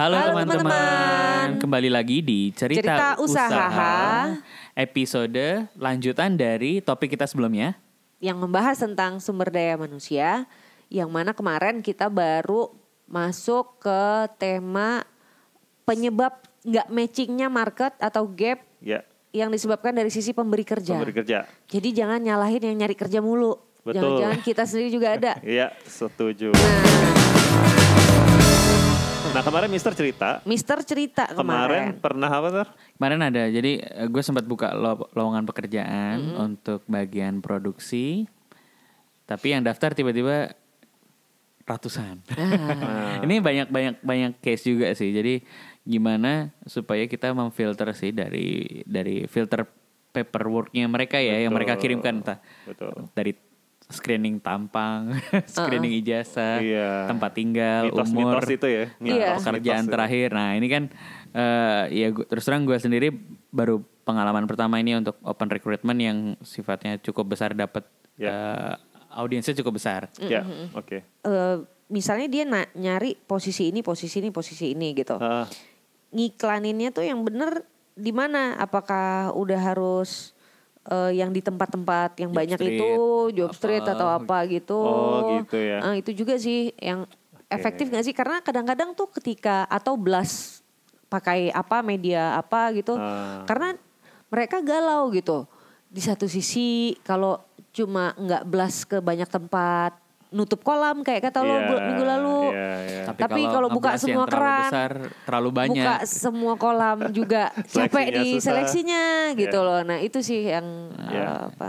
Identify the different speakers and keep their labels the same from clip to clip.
Speaker 1: Halo,
Speaker 2: Halo,
Speaker 1: teman-teman. Kembali lagi di Cerita,
Speaker 2: Cerita Usaha.
Speaker 1: Episode lanjutan dari topik kita sebelumnya.
Speaker 2: yang membahas tentang sumber daya manusia yang mana kemarin kita baru masuk ke tema penyebab nggak matchingnya market atau gap
Speaker 3: Ya,
Speaker 2: yang disebabkan dari sisi pemberi kerja.
Speaker 3: pemberi kerja.
Speaker 2: Jadi jangan nyalahin yang nyari kerja mulu.
Speaker 3: Betul.
Speaker 2: Jangan-jangan kita sendiri juga ada.
Speaker 3: Iya, setuju.
Speaker 2: Nah,
Speaker 3: Nah, kemarin Mister cerita,
Speaker 2: Mister cerita
Speaker 3: kemarin
Speaker 2: kemarin.
Speaker 3: pernah apa tuh?
Speaker 1: Kemarin ada, jadi gue sempat buka lo- lowongan pekerjaan untuk bagian produksi. Tapi yang daftar tiba-tiba ratusan.
Speaker 2: Ah.
Speaker 1: Ini banyak banyak banyak case juga sih. Jadi gimana supaya kita memfilter sih dari dari filter paperworknya mereka ya yang mereka
Speaker 3: Betul.
Speaker 1: kirimkan entah
Speaker 3: Betul.
Speaker 1: dari screening tampang, screening ijazah,
Speaker 3: Iya.
Speaker 1: tempat tinggal, umur,
Speaker 3: Mitos-mitos itu ya.
Speaker 2: Iya.
Speaker 1: pekerjaan
Speaker 3: Mitos-mitos
Speaker 1: terakhir. Nah ini kan eh ya gua, terus terang gue sendiri baru pengalaman pertama ini untuk open recruitment yang sifatnya cukup besar dapat
Speaker 3: Ya.
Speaker 1: eh, audiensnya cukup besar.
Speaker 3: Ya, oke.
Speaker 2: Eh, misalnya dia na- nyari posisi ini, posisi ini, posisi ini gitu.
Speaker 3: Ah,
Speaker 2: Ngiklaninnya tuh yang bener di mana? Apakah udah harus eh, yang di tempat-tempat yang
Speaker 1: Job
Speaker 2: banyak
Speaker 1: street,
Speaker 2: itu job street
Speaker 1: apa,
Speaker 2: atau apa gitu?
Speaker 3: Oh, gitu ya.
Speaker 2: Eh, itu juga sih yang efektif nggak sih? Karena kadang-kadang tuh ketika atau blast pakai apa media apa gitu,
Speaker 3: Ah.
Speaker 2: karena mereka galau gitu. Di satu sisi kalau cuma nggak blast ke banyak tempat, nutup kolam kayak kata lo
Speaker 3: iya,
Speaker 2: minggu lalu.
Speaker 3: Iya, iya.
Speaker 2: Tapi kalau buka
Speaker 1: ngeblas yang
Speaker 2: semua
Speaker 1: terlalu
Speaker 2: keran,
Speaker 1: besar, terlalu banyak.
Speaker 2: buka semua kolam juga capek
Speaker 3: Seleksinya
Speaker 2: di
Speaker 3: susah.
Speaker 2: seleksinya gitu
Speaker 3: Iya.
Speaker 2: loh. Nah itu sih yang
Speaker 3: Iya.
Speaker 2: eh, apa?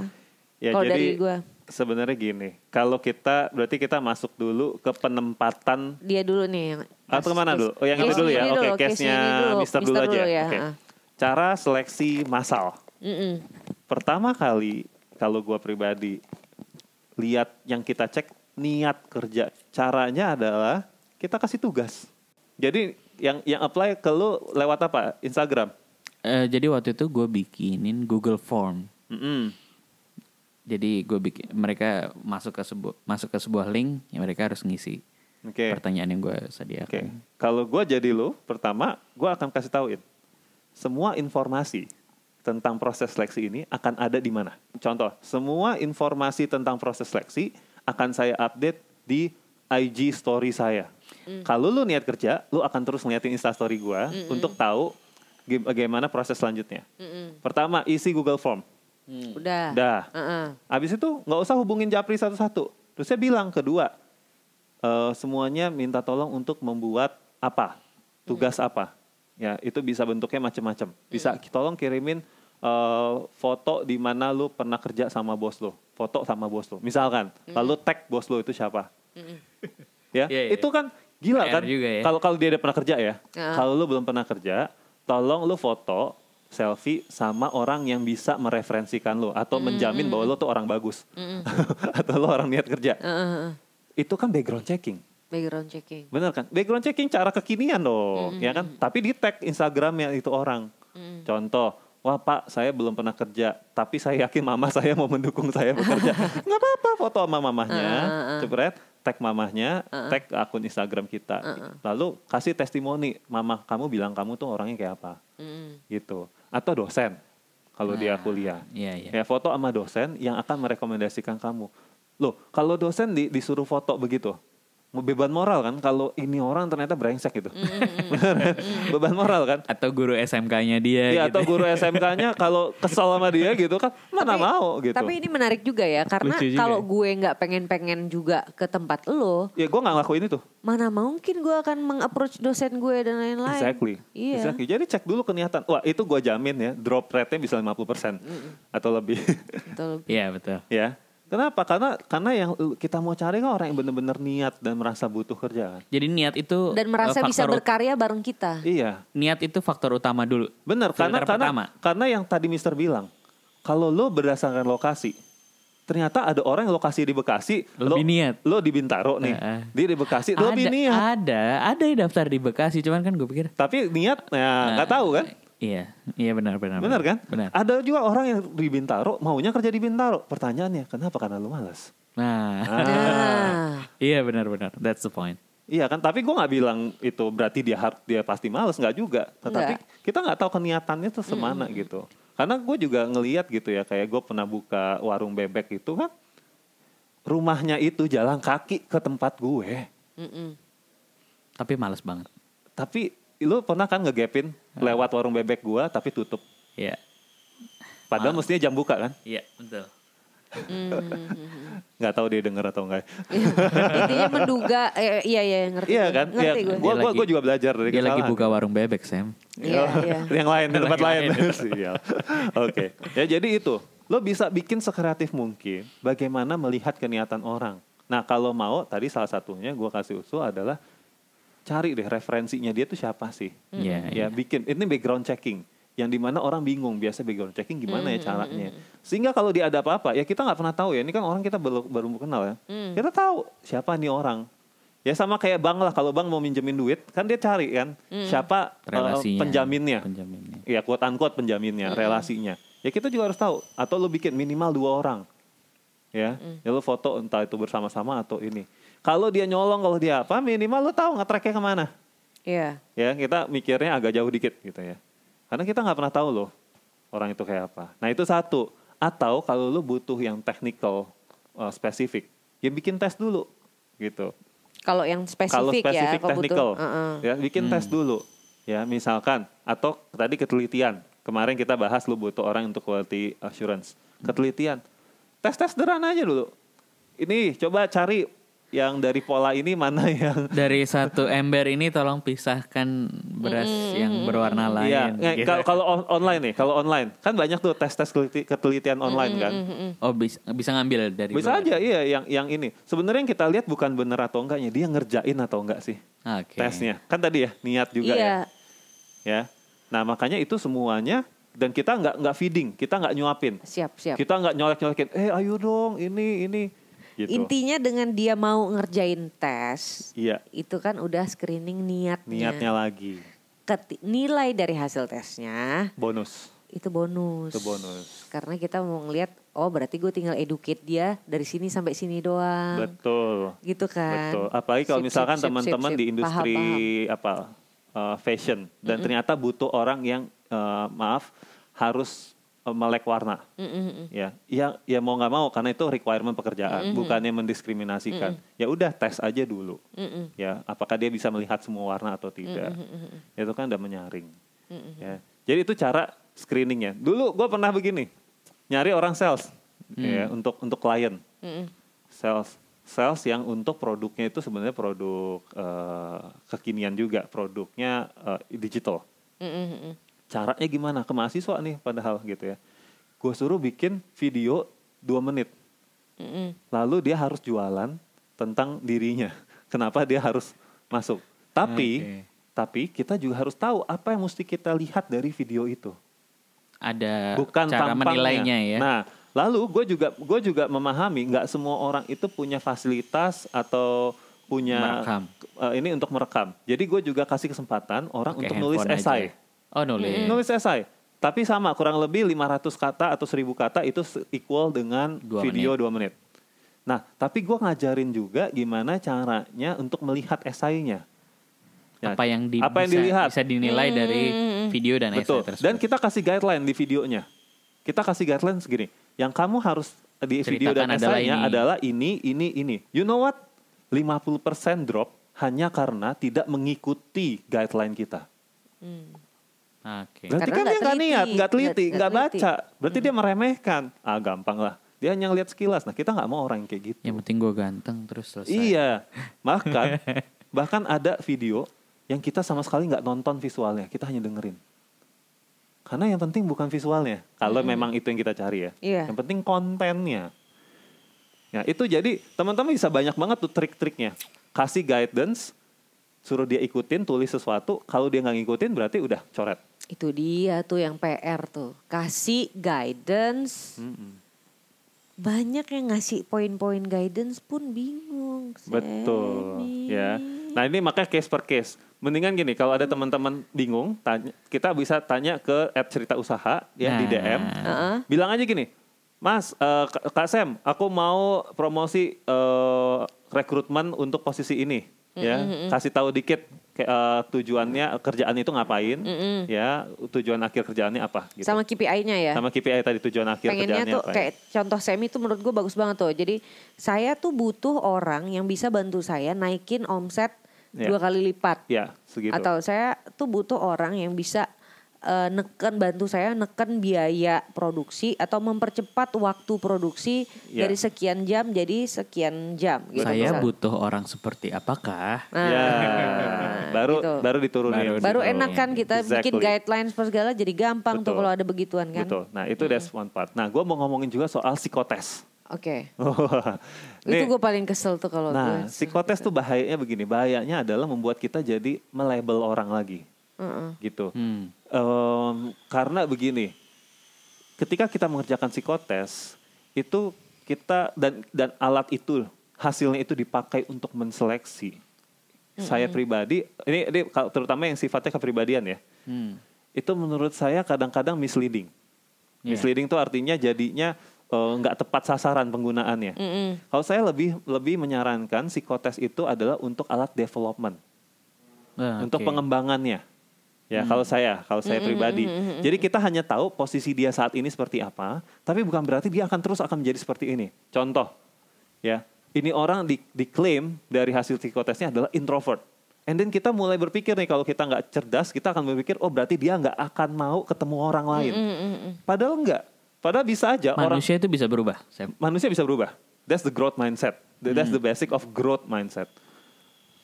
Speaker 3: Ya,
Speaker 2: kalau dari gua.
Speaker 3: sebenarnya gini, kalau kita berarti kita masuk dulu ke penempatan
Speaker 2: Dia dulu nih yang
Speaker 3: atau ke mana dulu? Oh, yang itu dulu ya. Oke,
Speaker 2: dulu, case
Speaker 3: case-nya
Speaker 2: dulu.
Speaker 3: Mister dulu
Speaker 2: Mister
Speaker 3: aja.
Speaker 2: dulu ya,
Speaker 3: Oke.
Speaker 2: ah.
Speaker 3: Cara seleksi massal.
Speaker 2: Mm-mm.
Speaker 3: Pertama kali kalau gua pribadi lihat yang kita cek niat kerja. Caranya adalah kita kasih tugas. Jadi yang yang apply ke lu lewat apa? Instagram.
Speaker 1: Eh, jadi waktu itu gue bikinin Google Form.
Speaker 3: Mm-mm.
Speaker 1: Jadi gue bikin mereka masuk ke sebuah masuk ke sebuah link yang mereka harus ngisi
Speaker 3: Oke.
Speaker 1: pertanyaan yang gue sediakan.
Speaker 3: Kalau gua jadi lu, pertama gua akan kasih tauin semua informasi tentang proses seleksi ini akan ada di mana. Contoh, semua informasi tentang proses seleksi akan saya update di IG story saya. Kalau lu niat kerja, lu akan terus ngeliatin Insta story gua untuk tahu bagaimana proses selanjutnya. Pertama, isi Google Form.
Speaker 2: Udah.
Speaker 3: Dah.
Speaker 2: Heeh.
Speaker 3: Habis itu nggak usah hubungin Japri satu-satu. Terus saya bilang kedua, eh, semuanya minta tolong untuk membuat apa, tugas apa. Ya itu bisa bentuknya macam-macam. Bisa tolong kirimin eh, foto di mana lu pernah kerja sama bos lo, foto sama bos lo. Misalkan, lalu tag bos lo itu siapa? ya,
Speaker 1: Iya, iya.
Speaker 3: itu kan gila
Speaker 1: PR
Speaker 3: kan?
Speaker 1: ya.
Speaker 3: Kalau kalau dia udah pernah kerja ya,
Speaker 2: Ah.
Speaker 3: kalau lu belum pernah kerja, tolong lu foto selfie sama orang yang bisa mereferensikan lo atau menjamin bahwa lo tuh orang bagus atau lo orang niat kerja.
Speaker 2: Heeh, heeh.
Speaker 3: Itu kan background checking.
Speaker 2: Background checking.
Speaker 3: Bener kan? Background checking cara kekinian dong, ya kan? Tapi di tag Instagramnya itu orang. Contoh, wah Pak, saya belum pernah kerja, tapi saya yakin mama saya mau mendukung saya bekerja. Nggak apa-apa, foto sama mamahnya, cepret, tag mamahnya, tag akun Instagram kita. Lalu kasih testimoni, mama kamu bilang kamu tuh orangnya kayak apa,
Speaker 2: Mm-mm.
Speaker 3: gitu. Atau dosen, kalau dia kuliah.
Speaker 1: Iya iya.
Speaker 3: Ya foto sama dosen yang akan merekomendasikan kamu. Loh, kalau dosen di- disuruh foto begitu, beban moral kan? Kalau ini orang ternyata brengsek gitu, kan? beban moral kan?
Speaker 1: Atau guru SMK-nya dia
Speaker 3: Iya,
Speaker 1: gitu.
Speaker 3: atau guru SMK-nya kalau kesel sama dia gitu kan, mana
Speaker 2: Tapi-
Speaker 3: mau gitu.
Speaker 2: Tapi ini menarik juga ya karena kalau
Speaker 1: ya.
Speaker 2: gue nggak pengen-pengen juga ke tempat lo,
Speaker 3: ya gue nggak ngelakuin itu.
Speaker 2: mana mungkin gue akan meng-approach dosen gue dan lain-lain.
Speaker 3: Exactly.
Speaker 2: Iya.
Speaker 3: Exactly. Jadi cek dulu keniatan. Wah, itu gue jamin ya, drop rate-nya bisa 50% atau lebih.
Speaker 2: Betul.
Speaker 1: Iya betul.
Speaker 3: ya. Kenapa? Karena karena yang kita mau cari kan orang yang benar-benar niat dan merasa butuh kerja kan.
Speaker 1: Jadi niat itu
Speaker 2: Dan merasa
Speaker 1: eh,
Speaker 2: bisa berkarya bareng kita.
Speaker 3: Iya.
Speaker 1: niat itu faktor utama dulu.
Speaker 3: Benar, karena karena
Speaker 1: pertama.
Speaker 3: karena yang tadi Mister bilang, kalau lo berdasarkan lokasi, ternyata ada orang yang lokasi di Bekasi,
Speaker 1: Lebih
Speaker 3: lo,
Speaker 1: niat.
Speaker 3: Lo di Bintaro nih,
Speaker 1: Heeh.
Speaker 3: dia di Bekasi, lo lebih
Speaker 1: ada,
Speaker 3: niat.
Speaker 1: Ada, ada yang daftar di Bekasi, cuman kan gue pikir
Speaker 3: Tapi niat, ya nggak tahu kan?
Speaker 1: Iya, iya benar benar.
Speaker 3: Benar kan?
Speaker 1: Benar.
Speaker 3: Ada juga orang yang di Bintaro maunya kerja di Bintaro. Pertanyaannya, kenapa? Karena lu malas.
Speaker 1: Nah,
Speaker 2: Nah,
Speaker 1: iya benar benar. That's the point.
Speaker 3: Iya kan, tapi gue nggak bilang itu berarti dia har- dia pasti males nggak juga. Tetapi
Speaker 2: Nggak.
Speaker 3: kita nggak tahu keniatannya tuh semana gitu. Karena gue juga ngeliat gitu ya, kayak gue pernah buka warung bebek itu kan, rumahnya itu jalan kaki ke tempat gue.
Speaker 2: Mm-mm.
Speaker 1: Tapi males banget.
Speaker 3: Tapi lu pernah kan ngegapin lewat warung bebek gua tapi tutup.
Speaker 1: Iya.
Speaker 3: Padahal mestinya jam buka kan?
Speaker 1: Iya, betul.
Speaker 3: Nggak tahu dia denger atau enggak.
Speaker 2: Intinya menduga, eh, iya iya ngerti.
Speaker 3: Iya kan? Iya,
Speaker 2: Ngerti gue.
Speaker 3: gua, juga belajar dari
Speaker 1: Dia lagi buka warung bebek, Sam.
Speaker 2: Iya iya.
Speaker 3: yang lain, di tempat lain. Oke. Ya jadi itu. Lo bisa bikin sekreatif mungkin bagaimana melihat keniatan orang. Nah kalau mau, tadi salah satunya gua kasih usul adalah cari deh referensinya dia tuh siapa sih.
Speaker 1: Iya,
Speaker 3: ya bikin. Ini background checking. Yang di mana orang bingung biasa background checking gimana ya caranya. sehingga kalau dia ada apa-apa ya kita nggak pernah tahu ya. Ini kan orang kita baru baru kenal ya. Kita tahu siapa nih orang. Ya sama kayak bank lah. Kalau bank mau minjemin duit kan dia cari kan siapa eh,
Speaker 1: Relasinya.
Speaker 3: penjaminnya.
Speaker 1: Penjaminnya.
Speaker 3: ya quote unquote penjaminnya relasinya. Ya kita juga harus tahu. Atau lu bikin minimal dua orang. Ya ya lu foto entah itu bersama-sama atau ini kalau dia nyolong kalau dia apa minimal lu tahu nge-tracknya ke mana?
Speaker 2: Iya.
Speaker 3: ya kita mikirnya agak jauh dikit gitu ya. Karena kita nggak pernah tahu loh orang itu kayak apa. Nah itu satu. Atau kalau lu butuh yang technical uh, spesifik ya bikin tes dulu gitu.
Speaker 2: Kalau yang spesifik,
Speaker 3: kalau spesifik
Speaker 2: ya, kalau
Speaker 3: technical
Speaker 2: butuh, uh-uh.
Speaker 3: ya bikin tes dulu. Ya misalkan atau tadi ketelitian. Kemarin kita bahas lu butuh orang untuk quality assurance. Ketelitian. Tes tes sederhana aja dulu. Ini coba cari yang dari pola ini mana yang
Speaker 1: Dari satu ember ini tolong pisahkan beras yang berwarna lain.
Speaker 3: Iya,
Speaker 1: gitu.
Speaker 3: kalau kalau on- online nih, kalau online kan banyak tuh tes-tes ketelitian online kan.
Speaker 1: Oh bisa, bisa ngambil dari
Speaker 3: Bisa
Speaker 1: beberapa.
Speaker 3: aja iya yang yang ini. Sebenarnya yang kita lihat bukan bener atau enggaknya, dia ngerjain atau enggak sih
Speaker 1: Oke.
Speaker 3: tesnya. Kan tadi ya niat juga
Speaker 2: iya.
Speaker 3: ya. Ya. Nah, makanya itu semuanya dan kita nggak nggak feeding, kita nggak nyuapin.
Speaker 2: Siap siap.
Speaker 3: Kita nggak nyolek-nyolekin, "Eh, ayo dong, ini ini." Gitu.
Speaker 2: Intinya dengan dia mau ngerjain tes,
Speaker 3: Iya,
Speaker 2: itu kan udah screening niatnya.
Speaker 3: niatnya lagi.
Speaker 2: Keti- nilai dari hasil tesnya
Speaker 3: Bonus.
Speaker 2: itu bonus.
Speaker 3: Itu bonus.
Speaker 2: Karena kita mau ngelihat, oh berarti gue tinggal educate dia dari sini sampai sini doang.
Speaker 3: Betul.
Speaker 2: Gitu kan.
Speaker 3: Betul. Apalagi kalau
Speaker 2: Sip,
Speaker 3: misalkan teman-teman di industri
Speaker 2: Paham,
Speaker 3: apa uh, fashion dan ternyata butuh orang yang uh, maaf harus melek warna.
Speaker 2: Mm, mm, mm.
Speaker 3: Ya, ya, ya mau nggak mau karena itu requirement pekerjaan, bukannya mendiskriminasikan. Ya udah tes aja dulu.
Speaker 2: Mm-mm.
Speaker 3: Ya, apakah dia bisa melihat semua warna atau tidak? Itu kan udah menyaring. Ya, jadi itu cara screeningnya. Dulu gue pernah begini, nyari orang sales, ya untuk untuk klien
Speaker 2: Mm-mm.
Speaker 3: sales sales yang untuk produknya itu sebenarnya produk eh, kekinian juga produknya eh, digital
Speaker 2: mm-mm.
Speaker 3: Caranya gimana ke mahasiswa nih padahal gitu ya gue suruh bikin video dua menit
Speaker 2: Mm-mm.
Speaker 3: lalu dia harus jualan tentang dirinya kenapa dia harus masuk tapi
Speaker 1: Oke.
Speaker 3: tapi kita juga harus tahu apa yang mesti kita lihat dari video itu
Speaker 1: Ada
Speaker 3: bukan
Speaker 1: cara
Speaker 3: tampangnya.
Speaker 1: menilainya ya.
Speaker 3: Nah, lalu gue juga gue juga memahami nggak semua orang itu punya fasilitas atau punya
Speaker 1: Merekam.
Speaker 3: eh, ini untuk merekam. Jadi gue juga kasih kesempatan orang
Speaker 1: Pakai
Speaker 3: untuk nulis
Speaker 1: handphone aja.
Speaker 3: Esai.
Speaker 1: Oh nulis.
Speaker 3: Nulis esai. Tapi sama kurang lebih 500 kata atau 1000 kata itu equal dengan
Speaker 1: Dua
Speaker 3: video 2 menit. Nah, tapi gue ngajarin juga gimana caranya untuk melihat esainya. Ya,
Speaker 1: apa yang, di,
Speaker 3: apa yang
Speaker 1: bisa,
Speaker 3: dilihat?
Speaker 1: bisa dinilai dari video dan
Speaker 3: Betul.
Speaker 1: essay tersebut.
Speaker 3: Dan kita kasih guideline di videonya. Kita kasih guideline segini. Yang kamu harus di video dan
Speaker 1: Ceritakan adalah
Speaker 3: esainya
Speaker 1: ini.
Speaker 3: adalah ini, ini, ini. You know what? 50% drop hanya karena tidak mengikuti guideline kita.
Speaker 1: Oke.
Speaker 3: Berarti
Speaker 2: Karena
Speaker 3: kan dia
Speaker 2: nggak
Speaker 3: niat, nggak teliti,
Speaker 2: Nggak-
Speaker 3: baca. Berarti dia meremehkan. Ah gampang lah. Dia hanya lihat sekilas. Nah kita nggak mau orang yang kayak gitu.
Speaker 1: Yang penting gue ganteng terus selesai.
Speaker 3: Iya. Bahkan bahkan ada video yang kita sama sekali nggak nonton visualnya, kita hanya dengerin. Karena yang penting bukan visualnya. Kalau memang itu yang kita cari ya.
Speaker 2: Iya.
Speaker 3: Yang penting kontennya. Ya itu jadi teman-teman bisa banyak banget tuh trik-triknya. Kasih guidance, suruh dia ikutin, tulis sesuatu. Kalau dia nggak ngikutin berarti udah coret.
Speaker 2: Itu dia tuh yang PR tuh. Kasih guidance. Banyak yang ngasih poin-poin guidance pun bingung.
Speaker 3: Betul,
Speaker 2: Semi.
Speaker 3: ya. Nah ini makanya case per case. Mendingan gini, kalau ada teman-teman bingung, tanya, kita bisa tanya ke app cerita usaha ya di
Speaker 1: Nah.
Speaker 3: DM.
Speaker 2: Heeh.
Speaker 3: Bilang aja gini, Mas, eh, Kak- Kak Sam, aku mau promosi eh, rekrutmen untuk posisi ini. Ya kasih tahu dikit kayak eh, tujuannya kerjaan itu ngapain ya tujuan akhir kerjaannya apa gitu.
Speaker 2: Sama KPI-nya ya.
Speaker 3: sama KPI tadi tujuan akhir
Speaker 2: pengennya
Speaker 3: kerjaannya
Speaker 2: tuh
Speaker 3: apa ya.
Speaker 2: kayak contoh semi tuh menurut gue bagus banget tuh. Jadi saya tuh butuh orang yang bisa bantu saya naikin omset
Speaker 3: Ya.
Speaker 2: dua kali lipat.
Speaker 3: ya segitu
Speaker 2: Atau saya tuh butuh orang yang bisa eh, neken bantu saya neken biaya produksi atau mempercepat waktu produksi
Speaker 3: Ya.
Speaker 2: dari sekian jam jadi sekian jam. Gitu,
Speaker 1: Saya
Speaker 2: misal.
Speaker 1: butuh orang seperti apakah?
Speaker 2: Nah,
Speaker 3: ya baru
Speaker 2: gitu.
Speaker 3: baru diturunin
Speaker 1: Baru
Speaker 2: Baru enak kan kita bikin
Speaker 3: Exactly.
Speaker 2: guidelines per segala jadi gampang tuh
Speaker 3: Betul.
Speaker 2: kalau ada begituan kan.
Speaker 3: Betul. Nah itu that's one part. Nah gue mau ngomongin juga soal psikotes.
Speaker 2: Oke.
Speaker 3: Nih,
Speaker 2: Itu gue paling kesel tuh kalau
Speaker 3: nah
Speaker 2: gue.
Speaker 3: psikotes tuh bahayanya begini. Bahayanya adalah membuat kita jadi melabel orang lagi,
Speaker 2: Heeh.
Speaker 3: gitu.
Speaker 1: Hmm.
Speaker 3: Em, karena begini, ketika kita mengerjakan psikotes itu kita dan dan alat itu hasilnya itu dipakai untuk menseleksi. Saya pribadi, ini, ini kalau terutama yang sifatnya kepribadian ya,
Speaker 1: Hmm.
Speaker 3: itu menurut saya kadang-kadang misleading.
Speaker 1: Iya.
Speaker 3: Misleading itu artinya jadinya eh, nggak tepat sasaran penggunaannya.
Speaker 2: Mm-mm.
Speaker 3: Kalau saya lebih lebih menyarankan psikotes itu adalah untuk alat development,
Speaker 1: Ah,
Speaker 3: untuk
Speaker 1: oke.
Speaker 3: pengembangannya. Ya, kalau saya, kalau saya pribadi. Jadi kita hanya tahu posisi dia saat ini seperti apa, tapi bukan berarti dia akan terus akan menjadi seperti ini. Contoh, ya, ini orang di, diklaim dari hasil psikotesnya adalah introvert. And then kita mulai berpikir nih kalau kita nggak cerdas, kita akan berpikir oh berarti dia nggak akan mau ketemu orang lain. Padahal enggak. Padahal bisa aja orang
Speaker 1: Manusia itu bisa berubah. Sam.
Speaker 3: manusia bisa berubah. That's the growth mindset. That's the basic of growth mindset.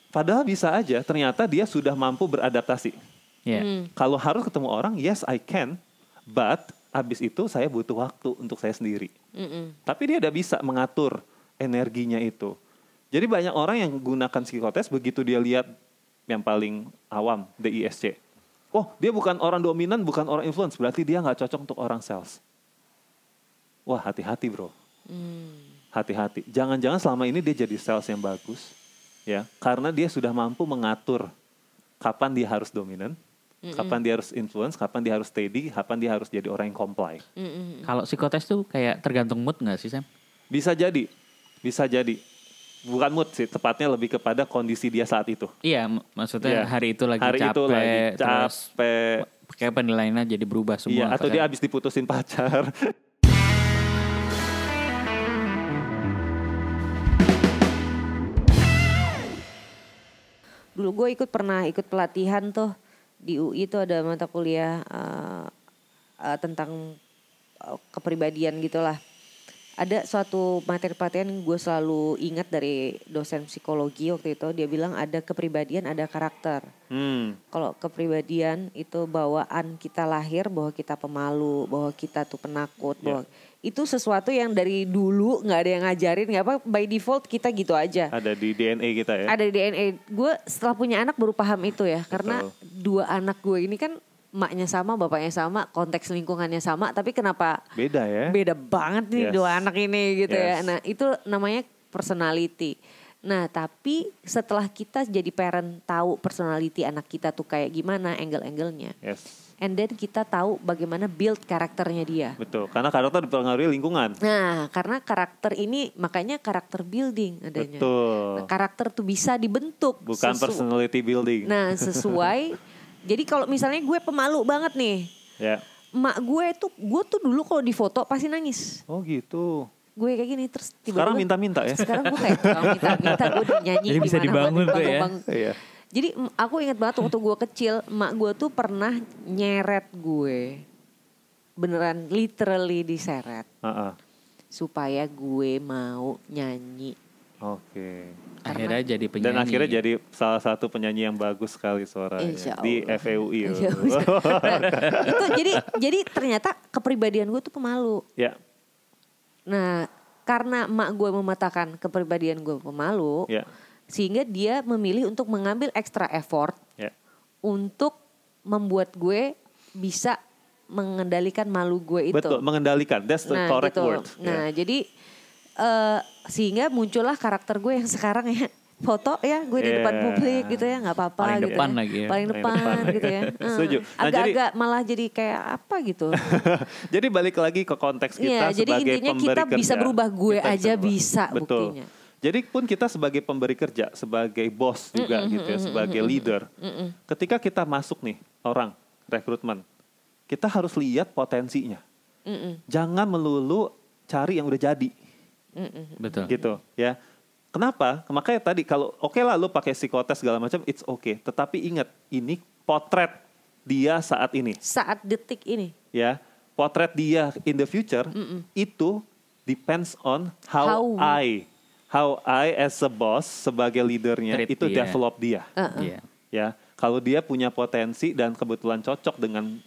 Speaker 3: Padahal bisa aja ternyata dia sudah mampu beradaptasi.
Speaker 1: Ya.
Speaker 3: Kalau harus ketemu orang, yes I can, but abis itu saya butuh waktu untuk saya sendiri.
Speaker 2: Mm-mm.
Speaker 3: Tapi dia udah bisa mengatur energinya itu. Jadi banyak orang yang gunakan psikotes begitu dia lihat yang paling awam DISC. Oh dia bukan orang dominan, bukan orang influence, berarti dia nggak cocok untuk orang sales. Wah hati-hati bro, hati-hati. Jangan-jangan selama ini dia jadi sales yang bagus, ya, karena dia sudah mampu mengatur kapan dia harus dominan, kapan dia harus influence, kapan dia harus steady, kapan dia harus jadi orang yang comply.
Speaker 1: Kalau psikotes tuh kayak tergantung mood nggak sih Sam?
Speaker 3: Bisa jadi, bisa jadi. Bukan mood sih, tepatnya lebih kepada kondisi dia saat itu.
Speaker 1: Iya, maksudnya
Speaker 3: Iya.
Speaker 1: hari itu lagi
Speaker 3: Hari
Speaker 1: capek,
Speaker 3: itu lagi
Speaker 1: terus
Speaker 3: capek.
Speaker 1: kayak penilaiannya jadi berubah semua.
Speaker 3: Iya, atau
Speaker 1: Kayak-
Speaker 3: dia habis diputusin pacar.
Speaker 2: Dulu gue ikut pernah ikut pelatihan tuh di UI itu ada mata kuliah eh, eh, tentang eh, kepribadian gitulah. Ada suatu materi pelatihan yang gue selalu ingat dari dosen psikologi waktu itu dia bilang ada kepribadian ada karakter.
Speaker 3: Hmm,
Speaker 2: Kalau kepribadian itu bawaan kita lahir bahwa kita pemalu, bahwa kita tuh penakut, bahwa itu sesuatu yang dari dulu nggak ada yang ngajarin, nggak apa by default kita gitu aja.
Speaker 3: ada di DNA kita ya.
Speaker 2: Ada di DNA. Gue setelah punya anak baru paham itu ya, karena
Speaker 3: Betul.
Speaker 2: dua anak gue ini kan emaknya sama, bapaknya sama, konteks lingkungannya sama, tapi kenapa
Speaker 3: Beda ya.
Speaker 2: beda banget nih
Speaker 3: Yes.
Speaker 2: dua anak ini gitu ya.
Speaker 3: Yes.
Speaker 2: Nah itu namanya personality. Nah tapi setelah kita jadi parent tahu personality anak kita tuh kayak gimana angle-angle-nya.
Speaker 3: Yes,
Speaker 2: And then kita tahu bagaimana build karakternya dia.
Speaker 3: betul. Karena karakter dipengaruhi lingkungan.
Speaker 2: Nah karena karakter ini makanya karakter building adanya.
Speaker 3: Betul.
Speaker 2: Nah, karakter tuh bisa dibentuk.
Speaker 3: Bukan
Speaker 2: sesu-
Speaker 3: personality building.
Speaker 2: Nah sesuai. jadi kalau misalnya gue pemalu banget nih.
Speaker 3: Ya.
Speaker 2: Emak gue tuh, gue tuh dulu kalau di foto pasti nangis.
Speaker 3: Oh gitu.
Speaker 2: gue kayak gini terus tiba-tiba
Speaker 3: Sekarang minta-minta ya.
Speaker 2: sekarang gue kayak minta-minta gue udah nyanyi
Speaker 1: Jadi bisa dibangun tuh ya.
Speaker 2: bangun-bangun.
Speaker 3: Iya.
Speaker 2: Jadi aku ingat banget waktu gue kecil emak gue tuh pernah nyeret gue beneran literally diseret
Speaker 3: Heeh.
Speaker 2: supaya gue mau nyanyi
Speaker 3: Oke.
Speaker 1: akhirnya jadi penyanyi.
Speaker 3: Dan akhirnya jadi salah satu penyanyi yang bagus sekali suaranya
Speaker 2: Insya
Speaker 3: di
Speaker 2: Allah.
Speaker 3: FEUI.
Speaker 2: Insya Allah. Nah, itu jadi jadi ternyata kepribadian gue tuh pemalu
Speaker 3: ya,
Speaker 2: nah karena emak gue mematakan kepribadian gue pemalu
Speaker 3: ya,
Speaker 2: sehingga dia memilih untuk mengambil extra effort
Speaker 3: ya.
Speaker 2: untuk membuat gue bisa mengendalikan malu gue itu.
Speaker 3: Betul, mengendalikan. That's the correct
Speaker 2: gitu.
Speaker 3: word.
Speaker 2: Nah,
Speaker 3: Ya.
Speaker 2: jadi eh, sehingga muncullah karakter gue yang sekarang ya foto ya gue di depan
Speaker 3: Yeah.
Speaker 2: publik gitu ya nggak apa-apa
Speaker 1: Paling
Speaker 2: gitu
Speaker 1: depan
Speaker 2: ya.
Speaker 1: lagi ya.
Speaker 2: paling
Speaker 3: Paling
Speaker 2: depan,
Speaker 3: depan,
Speaker 2: gitu ya
Speaker 3: Setuju. Nah, jadi-
Speaker 2: agak-agak malah jadi kayak apa gitu
Speaker 3: jadi balik lagi ke konteks kita
Speaker 2: Iya, jadi
Speaker 3: sebagai
Speaker 2: intinya
Speaker 3: pemberi
Speaker 2: kita
Speaker 3: kerja.
Speaker 2: bisa berubah, gue
Speaker 3: Kita
Speaker 2: aja
Speaker 3: berubah.
Speaker 2: bisa
Speaker 3: Betul.
Speaker 2: buktinya.
Speaker 3: Jadi pun kita sebagai pemberi kerja, sebagai bos juga gitu ya, sebagai leader. Ketika kita masuk nih orang rekrutmen, kita harus lihat potensinya.
Speaker 2: Mm-mm.
Speaker 3: Jangan melulu cari yang udah jadi
Speaker 1: Betul.
Speaker 3: gitu ya. Kenapa? Makanya tadi kalau oke lah lu pakai psikotes segala macam, it's okay. Tetapi ingat, ini potret dia saat ini
Speaker 2: Saat detik ini.
Speaker 3: ya potret dia in the future itu depends on how,
Speaker 2: How-
Speaker 3: I how I as a boss sebagai leadernya
Speaker 1: Treat
Speaker 3: itu
Speaker 1: dia.
Speaker 3: develop dia
Speaker 1: Iya.
Speaker 3: ya kalau dia punya potensi dan kebetulan cocok dengan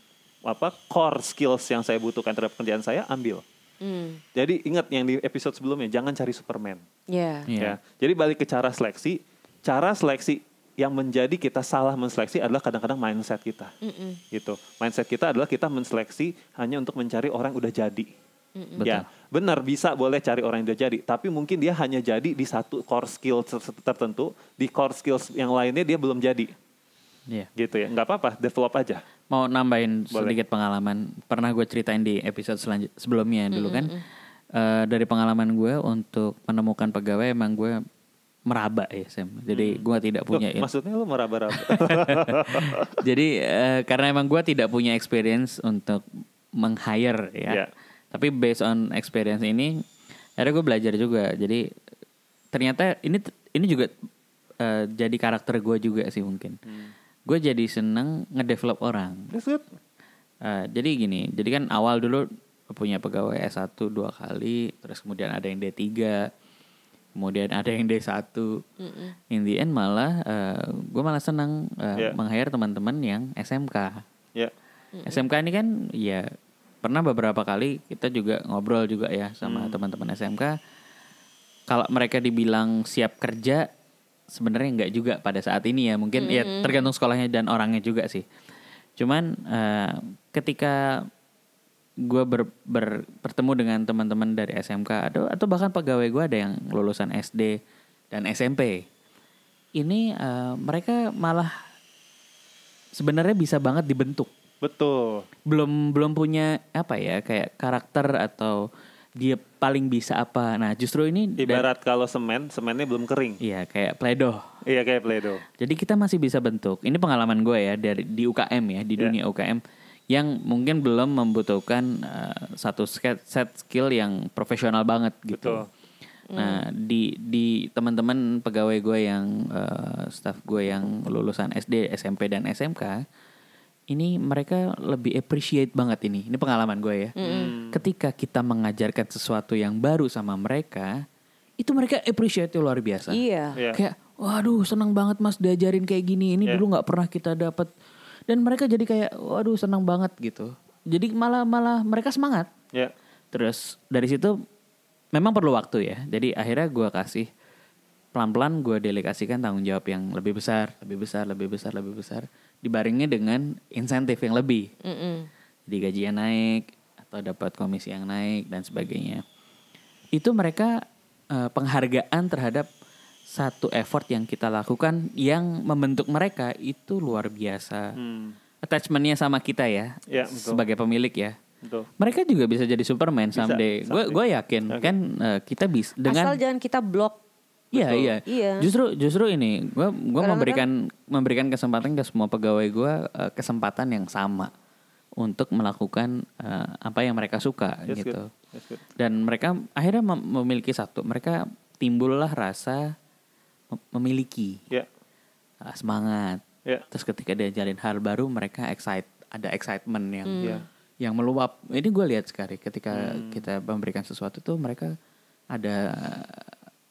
Speaker 3: apa core skills yang saya butuhkan terhadap pekerjaan saya ambil
Speaker 2: Hmm.
Speaker 3: jadi ingat yang di episode sebelumnya jangan cari Superman
Speaker 2: Ya.
Speaker 1: Iya.
Speaker 3: ya jadi balik ke cara seleksi cara seleksi yang menjadi kita salah menseleksi adalah kadang-kadang mindset kita
Speaker 2: Mm-mm.
Speaker 3: gitu. Mindset kita adalah kita menseleksi hanya untuk mencari orang yang udah jadi.
Speaker 1: Betul.
Speaker 3: Ya, benar bisa boleh cari orang yang udah jadi, tapi mungkin dia hanya jadi di satu core skill ter- tertentu, di core skills yang lainnya dia belum jadi.
Speaker 1: Iya.
Speaker 3: Gitu ya. nggak apa-apa, develop aja.
Speaker 1: Mau nambahin
Speaker 3: Boleh.
Speaker 1: sedikit pengalaman. Pernah gue ceritain di episode selanjut sebelumnya dulu kan. Eh, dari pengalaman gue untuk menemukan pegawai emang gue meraba ya Sam. Jadi gue tidak
Speaker 3: Loh,
Speaker 1: punya
Speaker 3: maksudnya lu meraba-raba.
Speaker 1: Jadi eh, karena emang gue tidak punya experience untuk meng-hire ya.
Speaker 3: Iya.
Speaker 1: Tapi based on experience ini, akhirnya gue belajar juga. Jadi ternyata ini ini juga eh, jadi karakter gue juga sih mungkin. Gue jadi seneng ngedevelop orang.
Speaker 3: That's good.
Speaker 1: Eh, jadi gini, jadi kan awal dulu punya pegawai S1 dua kali, terus kemudian ada yang D3, kemudian ada yang D1. In the end malah gue malah senang eh,
Speaker 3: Yeah.
Speaker 1: meng-hire teman-teman yang SMK.
Speaker 3: Ya.
Speaker 1: SMK ini kan ya pernah beberapa kali kita juga ngobrol juga ya sama teman-teman SMK. Kalau mereka dibilang siap kerja, sebenarnya nggak juga pada saat ini ya. Mungkin ya tergantung sekolahnya dan orangnya juga sih. Cuman eh, ketika gue ber, ber- bertemu dengan teman-teman dari SMK atau atau bahkan pegawai gue ada yang lulusan SD dan SMP. Ini eh, mereka malah sebenarnya bisa banget dibentuk
Speaker 3: Betul.
Speaker 1: belum belum punya apa ya kayak karakter atau dia paling bisa apa. Nah, justru ini dan-
Speaker 3: Ibarat kalau semen, semennya belum kering.
Speaker 1: iya kayak pledo.
Speaker 3: Iya kayak Play-Doh.
Speaker 1: Jadi kita masih bisa bentuk. Ini pengalaman gue ya dari di UKM ya, di
Speaker 3: Ya.
Speaker 1: dunia UKM yang mungkin belum membutuhkan eh, satu ske- set skill yang profesional banget gitu.
Speaker 3: Betul.
Speaker 1: Nah, di di teman-teman pegawai gue yang eh, staff gue yang lulusan SD, SMP dan SMK, ini mereka lebih appreciate banget ini. Ini pengalaman gue ya. Ketika kita mengajarkan sesuatu yang baru sama mereka, itu mereka appreciate luar biasa.
Speaker 2: Iya.
Speaker 3: Iya.
Speaker 1: Kayak, waduh senang banget mas diajarin kayak gini. Ini
Speaker 3: Iya.
Speaker 1: dulu nggak pernah kita dapat. Dan mereka jadi kayak, waduh senang banget gitu. Jadi malah malah mereka semangat.
Speaker 3: Ya.
Speaker 1: Terus dari situ memang perlu waktu ya. Jadi akhirnya gue kasih pelan-pelan gue delegasikan tanggung jawab yang lebih besar, lebih besar, lebih besar, lebih besar. Dibaringnya dengan insentif yang lebih.
Speaker 2: Mm-mm.
Speaker 1: Jadi gajinya naik atau dapat komisi yang naik dan sebagainya. Itu mereka eh, penghargaan terhadap satu effort yang kita lakukan yang membentuk mereka itu luar biasa.
Speaker 3: Hmm.
Speaker 1: Attachmentnya sama kita ya,
Speaker 3: Ya, betul.
Speaker 1: sebagai pemilik ya.
Speaker 3: Betul.
Speaker 1: Mereka juga bisa jadi Superman
Speaker 3: Bisa,
Speaker 1: someday. Gue gue yakin
Speaker 3: Oke.
Speaker 1: kan eh, kita bisa dengan
Speaker 2: Asal jangan kita blok.
Speaker 1: Iya
Speaker 3: Betul.
Speaker 1: iya.
Speaker 2: Iya.
Speaker 1: Justru justru ini gue gua
Speaker 2: Kadang-kadang-
Speaker 1: memberikan memberikan kesempatan ke semua pegawai gue eh, kesempatan yang sama untuk melakukan eh, apa yang mereka suka
Speaker 3: That's
Speaker 1: gitu.
Speaker 3: good. That's good.
Speaker 1: Dan mereka akhirnya mem- memiliki satu. Mereka timbullah rasa mem- memiliki
Speaker 3: Ya.
Speaker 1: ah, semangat.
Speaker 3: Ya.
Speaker 1: Terus ketika dia jalin hal baru mereka excite ada excitement yang
Speaker 3: Iya.
Speaker 1: yang meluap. Ini gue lihat sekali ketika
Speaker 3: Hmm.
Speaker 1: kita memberikan sesuatu tuh mereka ada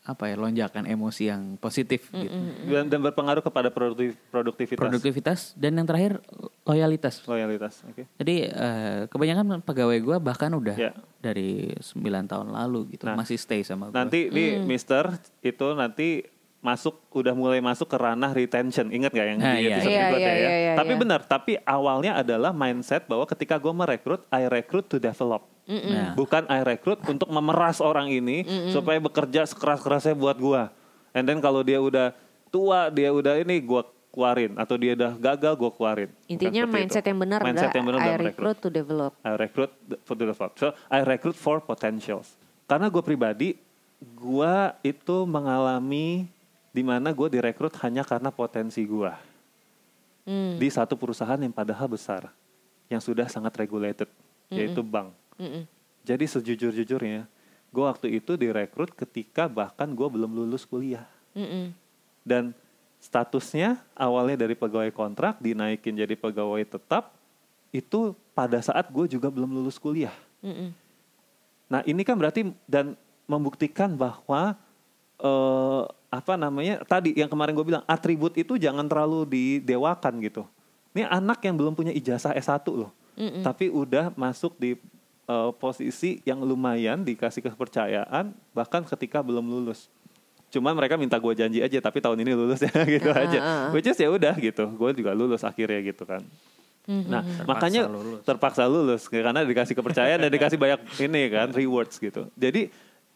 Speaker 1: apa ya lonjakan emosi yang positif gitu.
Speaker 3: Dan, dan berpengaruh kepada produktif, produktivitas.
Speaker 1: Produktivitas dan yang terakhir loyalitas.
Speaker 3: Loyalitas. Oke.
Speaker 1: Jadi eh, kebanyakan pegawai gue bahkan udah
Speaker 3: Ya.
Speaker 1: dari 9 tahun lalu gitu
Speaker 3: Nah,
Speaker 1: masih stay sama gue.
Speaker 3: Nanti nih Mister itu nanti masuk udah mulai masuk ke ranah retention. Ingat gak yang
Speaker 1: Ah,
Speaker 3: di
Speaker 1: iya,
Speaker 3: episode
Speaker 2: iya.
Speaker 3: berikutnya
Speaker 2: Iya,
Speaker 3: ya?
Speaker 2: iya, iya,
Speaker 3: tapi
Speaker 2: iya.
Speaker 3: benar, tapi awalnya adalah mindset bahwa ketika gue merekrut, I recruit to develop.
Speaker 1: Nah,
Speaker 3: Bukan I recruit untuk memeras orang ini supaya bekerja sekeras-kerasnya buat gua. And then kalau dia udah tua, dia udah ini gua keluarin atau dia udah gagal gua keluarin. Bukan
Speaker 2: Intinya
Speaker 3: seperti
Speaker 2: mindset
Speaker 3: itu.
Speaker 2: yang benar
Speaker 3: mindset
Speaker 2: adalah
Speaker 3: yang benar
Speaker 2: I
Speaker 3: dalam
Speaker 2: recruit to develop.
Speaker 3: I recruit for develop. So I recruit for potentials. Karena gue pribadi gua itu mengalami di mana gue direkrut hanya karena potensi gua
Speaker 2: Hmm.
Speaker 3: di satu perusahaan yang padahal besar, yang sudah sangat regulated, yaitu bank.
Speaker 2: Mm-mm.
Speaker 3: Jadi sejujur-jujurnya, gue waktu itu direkrut ketika bahkan gue belum lulus kuliah.
Speaker 2: Mm-mm.
Speaker 3: Dan statusnya awalnya dari pegawai kontrak dinaikin jadi pegawai tetap, itu pada saat gue juga belum lulus kuliah.
Speaker 2: Mm-mm.
Speaker 3: Nah ini kan berarti dan membuktikan bahwa eh, apa namanya tadi yang kemarin gue bilang atribut itu jangan terlalu didewakan gitu. Ini anak yang belum punya ijazah S1 loh,
Speaker 2: Mm-mm.
Speaker 3: tapi udah masuk di eh, posisi yang lumayan dikasih kepercayaan bahkan ketika belum lulus. Cuman mereka minta gue janji aja tapi tahun ini lulus ya gitu
Speaker 2: Ah,
Speaker 3: aja.
Speaker 2: ah, ah.
Speaker 3: Which is ya udah gitu, gue juga lulus akhirnya gitu kan.
Speaker 2: Mhm.
Speaker 3: Nah,
Speaker 1: Terpaksa
Speaker 3: makanya
Speaker 1: lulus.
Speaker 3: terpaksa lulus karena dikasih kepercayaan dan dikasih banyak ini kan rewards gitu. Jadi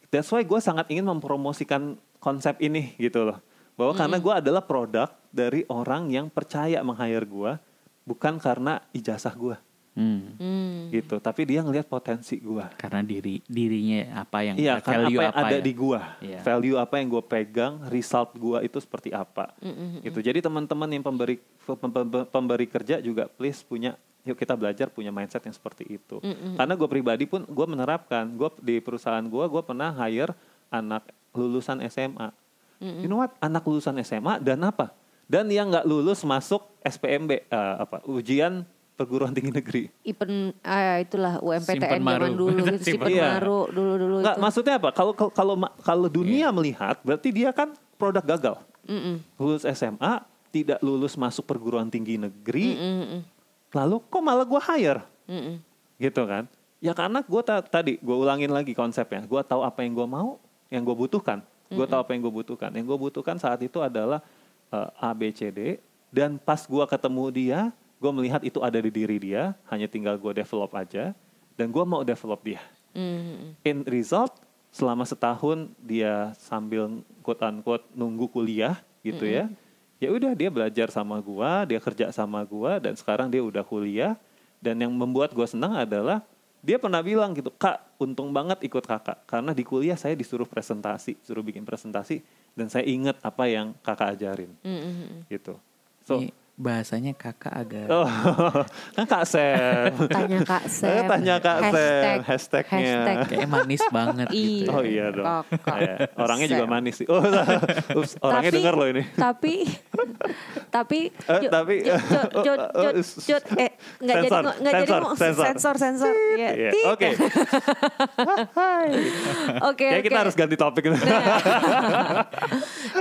Speaker 3: that's why gue sangat ingin mempromosikan konsep ini gitu loh. Bahwa karena gue adalah produk dari orang yang percaya meng-hire gue bukan karena ijazah gue
Speaker 1: Hmm.
Speaker 2: Hmm.
Speaker 3: gitu. Tapi dia ngelihat potensi gue.
Speaker 1: Karena diri dirinya apa yang
Speaker 3: Iya, karena apa
Speaker 1: value
Speaker 3: yang ada
Speaker 1: ya.
Speaker 3: di gua,
Speaker 1: Iya.
Speaker 3: value apa yang gue pegang, result gua itu seperti apa,
Speaker 2: Mm-mm.
Speaker 3: gitu. Jadi teman-teman yang pemberi pem- pem- pemberi kerja juga please punya, yuk kita belajar punya mindset yang seperti itu.
Speaker 2: Mm-mm.
Speaker 3: Karena gue pribadi pun gue menerapkan, gue di perusahaan gue, gue pernah hire anak lulusan SMA. You know what? Anak lulusan SMA dan apa? Dan yang nggak lulus masuk SPMB, eh, apa? Ujian perguruan tinggi negeri.
Speaker 2: Ipen ah itulah UMPTN zaman dulu gitu,
Speaker 1: Simpen
Speaker 3: Iya.
Speaker 2: Maru dulu-dulu
Speaker 3: Nggak,
Speaker 2: itu.
Speaker 3: maksudnya apa? Kalau kalau kalau dunia melihat, berarti dia kan produk gagal.
Speaker 2: Mm-mm.
Speaker 3: Lulus SMA, tidak lulus masuk perguruan tinggi negeri,
Speaker 2: Mm-mm.
Speaker 3: lalu kok malah gue hire,
Speaker 2: Mm-mm.
Speaker 3: gitu kan? Ya karena gue tadi gue ulangin lagi konsepnya, gue tahu apa yang gue mau, yang gue butuhkan, gue tahu apa yang gue butuhkan. Yang gue butuhkan saat itu adalah eh, A, B, C, D, dan pas gue ketemu dia, gue melihat itu ada di diri dia, hanya tinggal gue develop aja, dan gue mau develop dia.
Speaker 2: Mm-mm.
Speaker 3: in result selama setahun dia sambil quote unquote nunggu kuliah gitu ya ya udah dia belajar sama gua dia kerja sama gua dan sekarang dia udah kuliah dan yang membuat gua senang adalah dia pernah bilang gitu kak untung banget ikut kakak karena di kuliah saya disuruh presentasi suruh bikin presentasi dan saya ingat apa yang kakak ajarin.
Speaker 2: Mm-mm.
Speaker 3: gitu. So
Speaker 1: Ini bahasanya kakak agak
Speaker 3: oh, kan kak Sam
Speaker 2: Tanya Kak
Speaker 3: saya
Speaker 2: Sam.
Speaker 3: tanya kak Sam
Speaker 2: Hashtag-
Speaker 3: hashtagnya
Speaker 2: hashtag
Speaker 1: kayak manis banget gitu.
Speaker 2: Iya.
Speaker 3: Oh iya dong.
Speaker 2: Kakak
Speaker 3: Iya, Orangnya juga manis sih. Oh, ups, orangnya
Speaker 2: Tapi-
Speaker 3: dengar loh ini.
Speaker 2: Tapi tapi
Speaker 3: Eh, tapi-
Speaker 2: Jod- Jod- Jod- eh nggak jadi nggak jadi
Speaker 3: sensor, sensor.
Speaker 2: sensor sensor ya
Speaker 3: Iya. Oke.
Speaker 2: oke oke
Speaker 3: kita harus ganti topik.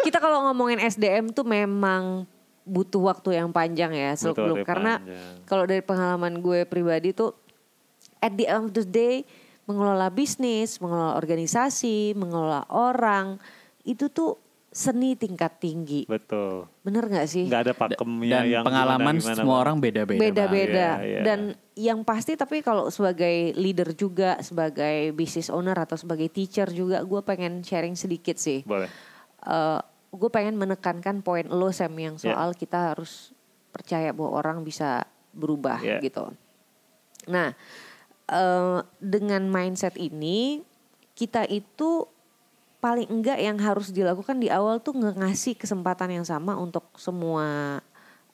Speaker 2: kita kalau ngomongin SDM tuh memang butuh waktu yang panjang ya
Speaker 3: waktu yang
Speaker 2: karena kalau dari pengalaman gue pribadi tuh at the end of the day mengelola bisnis, mengelola organisasi, mengelola orang itu tuh seni tingkat tinggi.
Speaker 3: Betul.
Speaker 2: Bener nggak sih?
Speaker 3: Nggak ada pakemnya
Speaker 1: Dan
Speaker 3: yang
Speaker 1: pengalaman
Speaker 3: gimana-gimana,
Speaker 1: semua
Speaker 3: Bang.
Speaker 1: orang beda-beda.
Speaker 2: Beda-beda
Speaker 3: Iya, iya.
Speaker 2: dan yang pasti tapi kalau sebagai leader juga sebagai business owner atau sebagai teacher juga gue pengen sharing sedikit sih
Speaker 3: Boleh.
Speaker 2: Gue pengen menekankan poin lo Sam yang
Speaker 3: Ya.
Speaker 2: soal kita harus percaya bahwa orang bisa berubah
Speaker 3: Ya.
Speaker 2: gitu nah eh, dengan mindset ini kita itu paling enggak yang harus dilakukan di awal tuh ngasih kesempatan yang sama untuk semua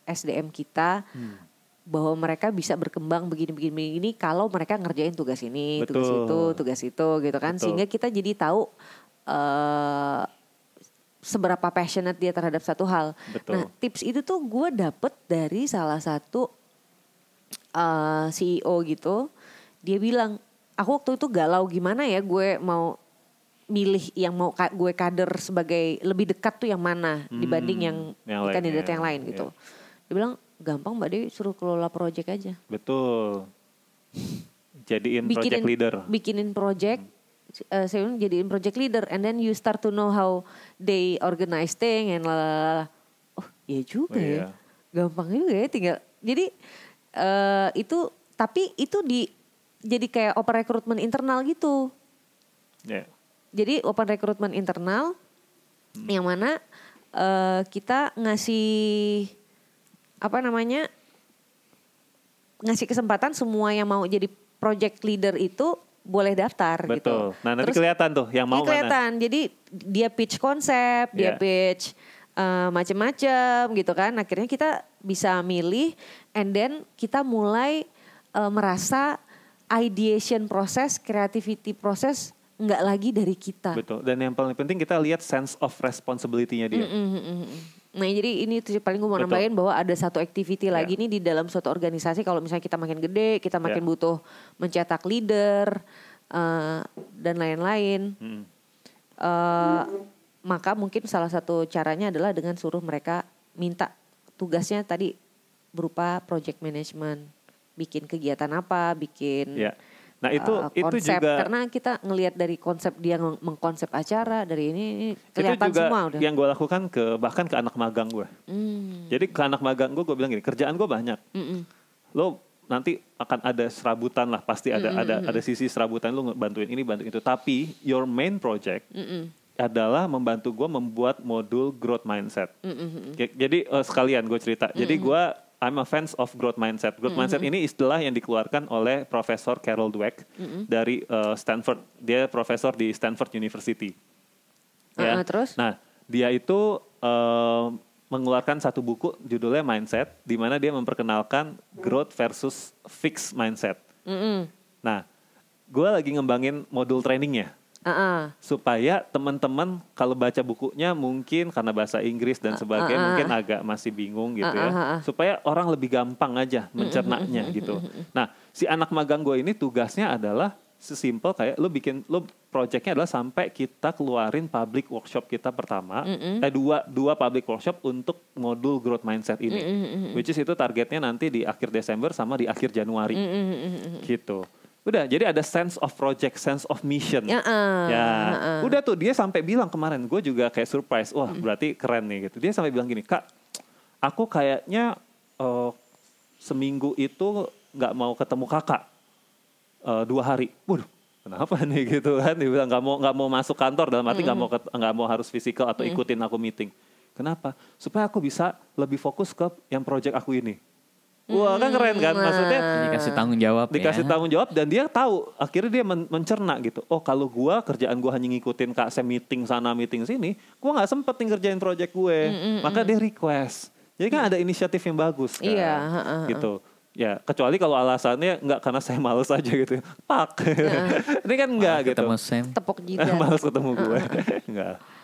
Speaker 2: SDM kita
Speaker 3: Hmm.
Speaker 2: bahwa mereka bisa berkembang begini-begini begini kalau mereka ngerjain tugas ini, tugas
Speaker 3: Betul.
Speaker 2: itu, tugas itu gitu kan.
Speaker 3: Betul.
Speaker 2: Sehingga kita jadi tahu eh seberapa passionate dia terhadap satu hal.
Speaker 3: Betul.
Speaker 2: Nah, tips itu tuh gue dapet dari salah satu eh, CEO gitu. Dia bilang, aku waktu itu galau gimana ya gue mau milih yang mau ka- gue kader sebagai lebih dekat tuh yang mana dibanding yang,
Speaker 3: yang
Speaker 2: kandidat
Speaker 3: lainnya,
Speaker 2: yang lain gitu. Dia bilang gampang Mbak Dewi suruh kelola project aja.
Speaker 3: Betul. Jadiin project
Speaker 2: Bikinin
Speaker 3: leader.
Speaker 2: bikinin project eh, saya jadiin project leader and then you start to know how they organize thing and lalala. Oh, iya juga
Speaker 3: Oh,
Speaker 2: ya.
Speaker 3: iya.
Speaker 2: Gampang juga ya tinggal. Jadi eh itu tapi itu di jadi kayak open recruitment internal gitu.
Speaker 3: Ya.
Speaker 2: Jadi open recruitment internal yang mana eh, kita ngasih apa namanya ngasih kesempatan semua yang mau jadi project leader itu boleh daftar gitu.
Speaker 3: Betul. Nah nanti
Speaker 2: Terus-
Speaker 3: kelihatan tuh yang mau
Speaker 2: kelihatan. Jadi dia pitch konsep, dia
Speaker 3: Iya.
Speaker 2: pitch eh, macem-macem gitu kan. Akhirnya kita bisa milih and then kita mulai eh, merasa ideation proses, creativity proses nggak lagi dari kita.
Speaker 3: Betul. Dan yang paling penting kita lihat sense of responsibility-nya dia.
Speaker 2: Mm, mm, mm, mm. Nah jadi ini tuh paling gue mau
Speaker 3: Betul.
Speaker 2: nambahin bahwa ada satu activity
Speaker 3: Ya.
Speaker 2: lagi nih di dalam suatu organisasi kalau misalnya kita makin gede kita makin
Speaker 3: Ya.
Speaker 2: butuh mencetak leader eh, dan lain-lain
Speaker 3: Mm.
Speaker 2: eh, maka mungkin salah satu caranya adalah dengan suruh mereka minta tugasnya tadi berupa project management bikin kegiatan apa bikin
Speaker 3: Ya. Nah itu itu
Speaker 2: konsep
Speaker 3: juga
Speaker 2: karena kita ngelihat dari konsep dia meng- mengkonsep acara dari ini, ini
Speaker 3: itu
Speaker 2: kelihatan
Speaker 3: juga
Speaker 2: semua udah
Speaker 3: yang gue lakukan ke bahkan ke anak magang gue.
Speaker 2: Hmm.
Speaker 3: Jadi ke anak magang gue gue bilang gini kerjaan gue banyak.
Speaker 2: Mm-mm.
Speaker 3: Lo nanti akan ada serabutan lah pasti ada ada ada sisi serabutan lo bantuin ini bantuin itu. Tapi your main project
Speaker 2: Mm-mm.
Speaker 3: adalah membantu gue membuat modul growth mindset.
Speaker 2: Mm-mm.
Speaker 3: Jadi eh, sekalian gue cerita. Jadi gue I'm a fans of growth mindset. Growth mindset ini istilah yang dikeluarkan oleh Profesor Carol Dweck dari eh, Stanford. Dia profesor di Stanford University. Ya.
Speaker 2: Uh-uh, terus?
Speaker 3: Nah, dia itu eh, mengeluarkan satu buku judulnya Mindset, di mana dia memperkenalkan growth versus fixed mindset.
Speaker 2: Mm-mm.
Speaker 3: Nah, gue lagi ngembangin modul trainingnya
Speaker 2: Uh-uh.
Speaker 3: supaya teman-teman kalau baca bukunya mungkin karena bahasa Inggris dan sebagainya
Speaker 2: ah, ah.
Speaker 3: mungkin agak masih bingung gitu
Speaker 2: Ah,
Speaker 3: ya supaya orang lebih gampang aja mencernanya gitu. Nah si anak magang gue ini tugasnya adalah sesimpel kayak lu bikin lu projectnya adalah sampai kita keluarin public workshop kita pertama eh dua dua public workshop untuk modul growth mindset ini which is itu targetnya nanti di akhir Desember sama di akhir Januari gitu. Udah, jadi ada sense of project, sense of mission.
Speaker 2: Ya, uh,
Speaker 3: Ya,
Speaker 2: uh-uh.
Speaker 3: udah tuh dia sampai bilang kemarin, gue juga kayak surprise, wah berarti keren nih gitu. Dia sampai bilang gini, kak, aku kayaknya eh, seminggu itu nggak mau ketemu kakak Eh, dua hari. Waduh, kenapa nih gitu kan? Dia bilang nggak mau nggak mau masuk kantor dalam arti nggak mau ket- nggak mau harus fisikal atau ikutin aku meeting. Kenapa? Supaya aku bisa lebih fokus ke yang project aku ini. Wah kan keren kan? Maksudnya
Speaker 1: Dikasih tanggung jawab
Speaker 3: dikasih
Speaker 1: ya.
Speaker 3: tanggung jawab dan dia tahu akhirnya dia men- mencerna gitu. Oh kalau gua kerjaan gua hanya ngikutin kak saya meeting sana meeting sini gua nggak sempet nih ngerjain project gue. Maka dia request. Jadi kan ada inisiatif yang bagus kan?
Speaker 2: Iya,
Speaker 3: gitu. Ya kecuali kalau alasannya nggak karena saya males aja gitu. Pak. Ini kan enggak gitu
Speaker 1: Ketemu Sam.
Speaker 2: Tepuk jidat.
Speaker 3: males ketemu gue. Enggak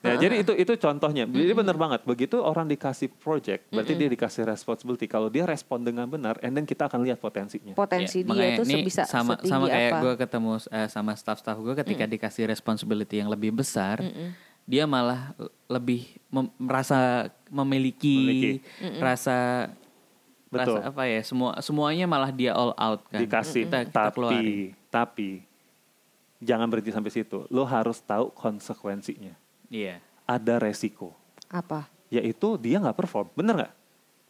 Speaker 3: Ya, jadi itu itu contohnya. Jadi benar banget. Begitu orang dikasih project, berarti dia dikasih responsibility. Kalau dia respon dengan benar, and then kita akan lihat potensinya.
Speaker 2: Potensi
Speaker 1: Ya,
Speaker 2: dia
Speaker 1: makanya ini
Speaker 2: sebisa
Speaker 1: sama sama kayak gue ketemu eh, sama staff-staff gue ketika dikasih responsibility yang lebih besar, dia malah lebih mem- merasa memiliki,
Speaker 3: Memiliki.
Speaker 1: rasa
Speaker 3: Betul.
Speaker 1: rasa apa ya semua semuanya malah dia all out kan.
Speaker 3: dikasih
Speaker 1: kita, kita keluarin.
Speaker 3: tapi tapi jangan berhenti sampai situ lo harus tahu konsekuensinya
Speaker 1: Iya.
Speaker 3: ada resiko
Speaker 2: Apa?
Speaker 3: yaitu dia nggak perform bener nggak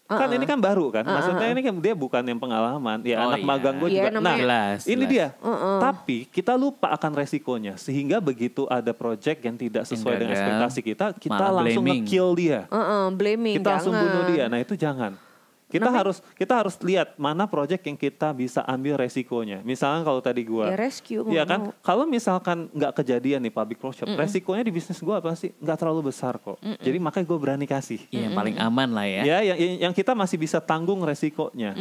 Speaker 3: kan
Speaker 2: Uh-uh.
Speaker 3: ini kan baru kan maksudnya ini kan dia bukan yang pengalaman ya
Speaker 1: Oh
Speaker 3: anak
Speaker 1: iya.
Speaker 3: magang gue
Speaker 2: Iya,
Speaker 3: juga nah
Speaker 1: Jelas,
Speaker 3: ini
Speaker 1: jelas.
Speaker 3: dia
Speaker 2: Uh-uh.
Speaker 3: tapi kita lupa akan resikonya sehingga begitu ada project yang tidak sesuai dengan
Speaker 1: gagal,
Speaker 3: ekspektasi kita kita
Speaker 1: malah
Speaker 3: langsung
Speaker 1: blaming.
Speaker 3: nge-kill dia
Speaker 2: Uh-uh, blaming
Speaker 3: kita langsung
Speaker 2: jangan.
Speaker 3: bunuh dia. Nah itu jangan. Kita harus kita harus lihat mana project yang kita bisa ambil resikonya. Misalnya kalau tadi gua,
Speaker 2: Ya, rescue,
Speaker 3: Iya kan?
Speaker 2: mau.
Speaker 3: Kalau misalkan nggak kejadian nih public workshop, resikonya di bisnis gua apa sih? Nggak terlalu besar kok. Jadi makanya gue berani kasih.
Speaker 1: Iya, yang paling aman lah ya.
Speaker 3: Ya, yang, yang yang kita masih bisa tanggung resikonya.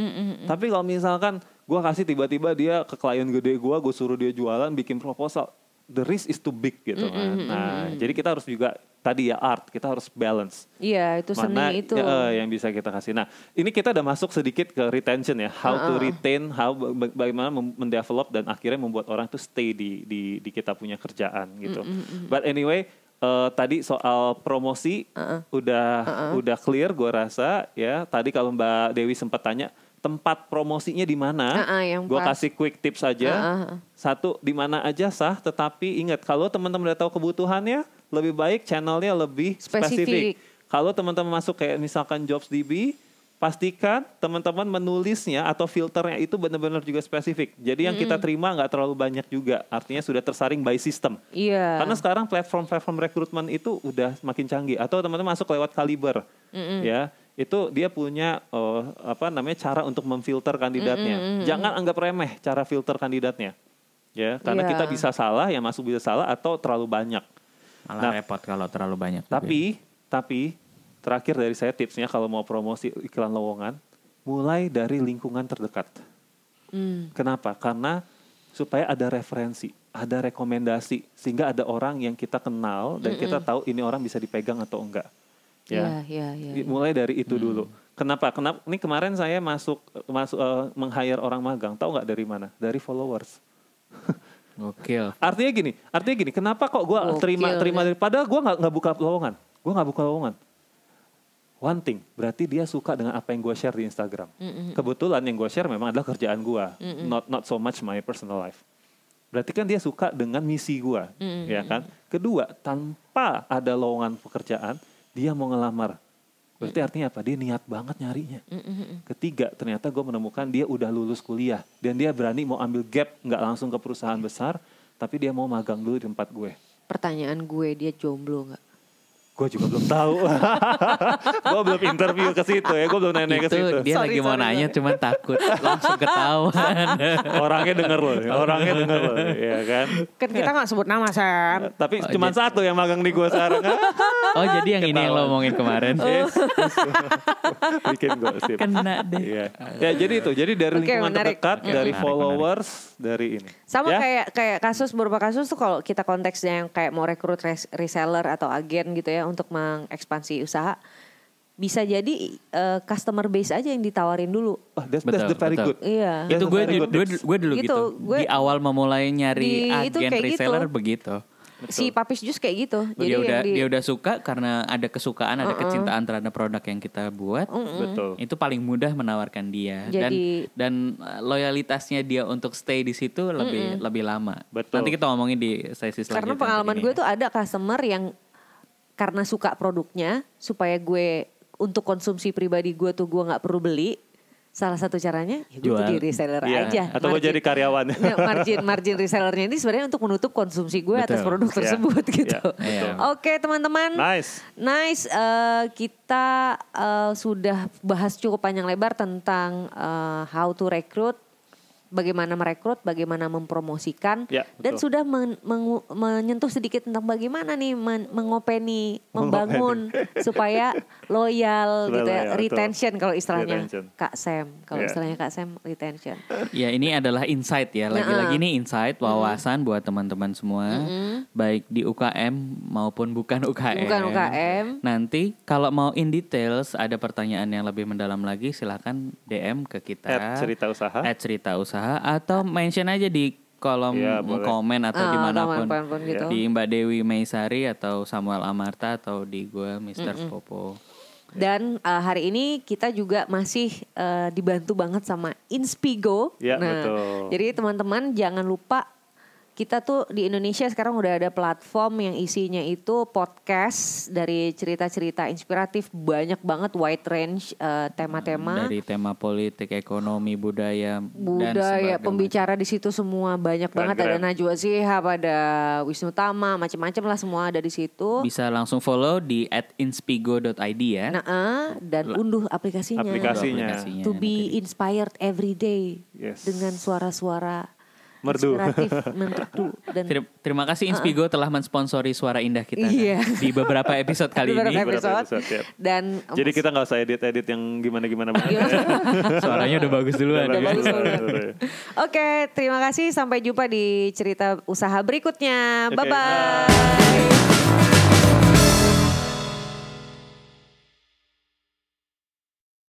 Speaker 3: Tapi kalau misalkan gua kasih tiba-tiba dia ke klien gede gua, gue suruh dia jualan, bikin proposal, the risk is too big gitu kan. Nah, jadi kita harus juga tadi ya art, kita harus balance
Speaker 2: Iya itu
Speaker 3: mana
Speaker 2: seni itu.
Speaker 3: ya, eh, yang bisa kita kasih. Nah, ini kita udah masuk sedikit ke retention ya, how to retain, how ba- bagaimana mendevelop dan akhirnya membuat orang tuh stay di di di kita punya kerjaan gitu. But anyway, eh, tadi soal promosi udah udah clear gue rasa ya. Tadi kalau Mbak Dewi sempat tanya tempat promosinya di mana,
Speaker 2: Uh-uh, yang
Speaker 3: gue
Speaker 2: pas.
Speaker 3: kasih quick tips aja.
Speaker 2: Uh-uh.
Speaker 3: Satu di mana aja sah, tetapi ingat kalau teman-teman udah tahu kebutuhannya, lebih baik channelnya lebih
Speaker 2: Spesifik.
Speaker 3: spesifik. Kalau teman-teman masuk kayak misalkan JobsDB, pastikan teman-teman menulisnya atau filternya itu benar-benar juga spesifik. Jadi yang kita terima nggak terlalu banyak juga, artinya sudah tersaring by system.
Speaker 2: Iya.
Speaker 3: Karena sekarang platform-platform rekrutmen itu udah semakin canggih. Atau teman-teman masuk lewat Kaliber, ya itu dia punya oh, apa namanya cara untuk memfilter kandidatnya. Jangan anggap remeh cara filter kandidatnya. ya karena
Speaker 2: Iya.
Speaker 3: kita bisa salah yang masuk bisa salah atau terlalu banyak
Speaker 1: Malah
Speaker 3: Nah,
Speaker 1: repot kalau terlalu banyak. juga.
Speaker 3: tapi tapi terakhir dari saya tipsnya kalau mau promosi iklan lowongan mulai dari lingkungan terdekat
Speaker 2: Hmm.
Speaker 3: kenapa karena supaya ada referensi ada rekomendasi sehingga ada orang yang kita kenal dan kita tahu ini orang bisa dipegang atau enggak
Speaker 2: Iya,
Speaker 3: ya
Speaker 2: iya, iya.
Speaker 3: I- mulai dari itu dulu. Kenapa? Kenapa? Ini kemarin saya masuk masuk eh, meng-hire orang magang. Tahu nggak dari mana? Dari followers.
Speaker 1: Gokil.
Speaker 3: Artinya gini, artinya gini. Kenapa kok gue terima terima
Speaker 2: nih.
Speaker 3: dari? Padahal gue nggak nggak buka lowongan. Gue nggak buka lowongan. One thing, berarti dia suka dengan apa yang gue share di Instagram. Kebetulan yang gue share memang adalah kerjaan gue, not not so much my personal life. Berarti kan dia suka dengan misi gue, ya kan? Kedua, tanpa ada lowongan pekerjaan, dia mau ngelamar. Berarti artinya apa? Dia niat banget nyarinya. Ketiga, ternyata gue menemukan dia udah lulus kuliah dan dia berani mau ambil gap, nggak langsung ke perusahaan besar, tapi dia mau magang dulu di tempat gue.
Speaker 2: Pertanyaan gue dia jomblo nggak?
Speaker 3: Gue juga belum tahu. gue belum interview ke situ ya, gue belum nanya ke
Speaker 1: itu
Speaker 3: situ.
Speaker 1: dia
Speaker 2: Sorry,
Speaker 1: lagi mau
Speaker 2: sorry,
Speaker 1: nanya
Speaker 2: sorry.
Speaker 1: cuman takut langsung ketahuan.
Speaker 3: Orangnya denger loh, orangnya denger loh, ya kan.
Speaker 2: Kan kita nggak sebut nama Sam.
Speaker 3: Tapi
Speaker 1: Oh,
Speaker 3: cuma satu yang magang di gue sekarang.
Speaker 1: oh jadi yang ini yang lo omongin kemarin.
Speaker 3: Yes. Bikin gosip.
Speaker 1: Kena deh.
Speaker 3: Iya. Ya jadi itu, jadi dari
Speaker 2: Oke,
Speaker 3: lingkungan
Speaker 2: menarik.
Speaker 3: terdekat,
Speaker 1: Oke,
Speaker 3: dari
Speaker 1: menarik,
Speaker 3: followers, dari ini.
Speaker 2: Sama
Speaker 3: Ya?
Speaker 2: kayak kayak kasus beberapa kasus tuh kalau kita konteksnya yang kayak mau rekrut res- reseller atau agen gitu ya untuk mengekspansi usaha bisa jadi eh, customer base aja yang ditawarin dulu.
Speaker 3: Oh, that's, that's
Speaker 1: Betul,
Speaker 3: the very
Speaker 1: betul.
Speaker 3: good.
Speaker 2: Iya.
Speaker 3: That's
Speaker 1: itu gue gue gue dulu
Speaker 2: Gitu,
Speaker 1: gitu.
Speaker 2: gue-
Speaker 1: di awal memulai nyari
Speaker 2: Di- itu
Speaker 1: agen
Speaker 2: kayak gitu.
Speaker 1: reseller begitu.
Speaker 2: Si Papis Jus kayak gitu. Jadi
Speaker 1: dia udah
Speaker 2: di-
Speaker 1: dia udah suka karena ada kesukaan, ada kecintaan terhadap produk yang kita buat.
Speaker 3: Betul.
Speaker 1: Itu paling mudah menawarkan dia
Speaker 2: Jadi-
Speaker 1: dan dan uh, loyalitasnya dia untuk stay di situ lebih lebih lama.
Speaker 3: Betul.
Speaker 1: Nanti kita ngomongin di sesi selanjutnya.
Speaker 2: Karena pengalaman gue tuh ada customer yang karena suka produknya supaya gue untuk konsumsi pribadi gue tuh gue nggak perlu beli. Salah satu caranya ya gue tuh
Speaker 1: Jual.
Speaker 2: di reseller
Speaker 3: Iya,
Speaker 2: aja.
Speaker 3: atau gue
Speaker 2: Margin-
Speaker 3: jadi karyawan.
Speaker 2: Nah, margin margin resellernya ini sebenarnya untuk menutup konsumsi gue atas produk
Speaker 3: Iya,
Speaker 2: tersebut gitu.
Speaker 3: iya,
Speaker 1: betul.
Speaker 2: Oke teman-teman.
Speaker 3: Nice.
Speaker 2: Nice, eh, kita eh, sudah bahas cukup panjang lebar tentang eh, how to recruit, bagaimana merekrut, bagaimana mempromosikan,
Speaker 3: Ya,
Speaker 2: dan sudah men- mengu- menyentuh sedikit tentang bagaimana nih men- mengopeni, membangun supaya loyal gitu ya, retention kalau istilahnya
Speaker 3: Retention.
Speaker 2: Kak Sam, kalau
Speaker 3: Ya.
Speaker 2: istilahnya Kak Sam retention.
Speaker 1: Ya ini adalah insight ya. Lagi-lagi ini insight wawasan buat teman-teman semua, baik di UKM maupun bukan UKM.
Speaker 2: Bukan UKM.
Speaker 1: Nanti kalau mau in details ada pertanyaan yang lebih mendalam lagi, silahkan DM ke kita.
Speaker 3: At cerita usaha.
Speaker 1: At cerita usaha atau mention aja di kolom
Speaker 3: boleh.
Speaker 1: komen atau
Speaker 2: Ah,
Speaker 1: di
Speaker 2: mana pun kapan pun gitu.
Speaker 1: di Mbak Dewi Meisari atau Samuel Amarta atau di gue Mr. Popo.
Speaker 2: Dan eh, hari ini kita juga masih eh, dibantu banget sama Inspigo.
Speaker 3: Ya,
Speaker 2: nah,
Speaker 3: betul.
Speaker 2: jadi teman-teman jangan lupa kita tuh di Indonesia sekarang udah ada platform yang isinya itu podcast dari cerita-cerita inspiratif banyak banget wide range eh, tema-tema.
Speaker 1: Dari tema politik, ekonomi, budaya, dan
Speaker 2: budaya
Speaker 1: sebagainya.
Speaker 2: pembicara di situ semua banyak banget ada. Najwa Shihab ada Wisnu Tama macam-macam lah semua ada di situ.
Speaker 1: Bisa langsung follow di at inspigo.id ya.
Speaker 2: Nah, eh, dan unduh aplikasinya.
Speaker 3: Aplikasinya.
Speaker 1: Aplikasinya
Speaker 2: To be inspired every day
Speaker 3: Yes.
Speaker 2: dengan suara-suara
Speaker 3: Merdu.
Speaker 2: merdu dan
Speaker 1: Ter- Terima kasih Inspigo telah mensponsori suara indah kita kan,
Speaker 2: Iya.
Speaker 1: di beberapa episode kali
Speaker 2: Beberapa
Speaker 1: ini.
Speaker 3: Beberapa
Speaker 2: episode.
Speaker 3: ya.
Speaker 2: dan
Speaker 3: Jadi kita nggak usah edit-edit yang gimana-gimana banget.
Speaker 2: Iya.
Speaker 1: Suaranya udah bagus duluan.
Speaker 3: Udah
Speaker 1: ya.
Speaker 2: bagus. Oke, terima kasih sampai jumpa di cerita usaha berikutnya.
Speaker 3: Oke,
Speaker 2: Bye bye.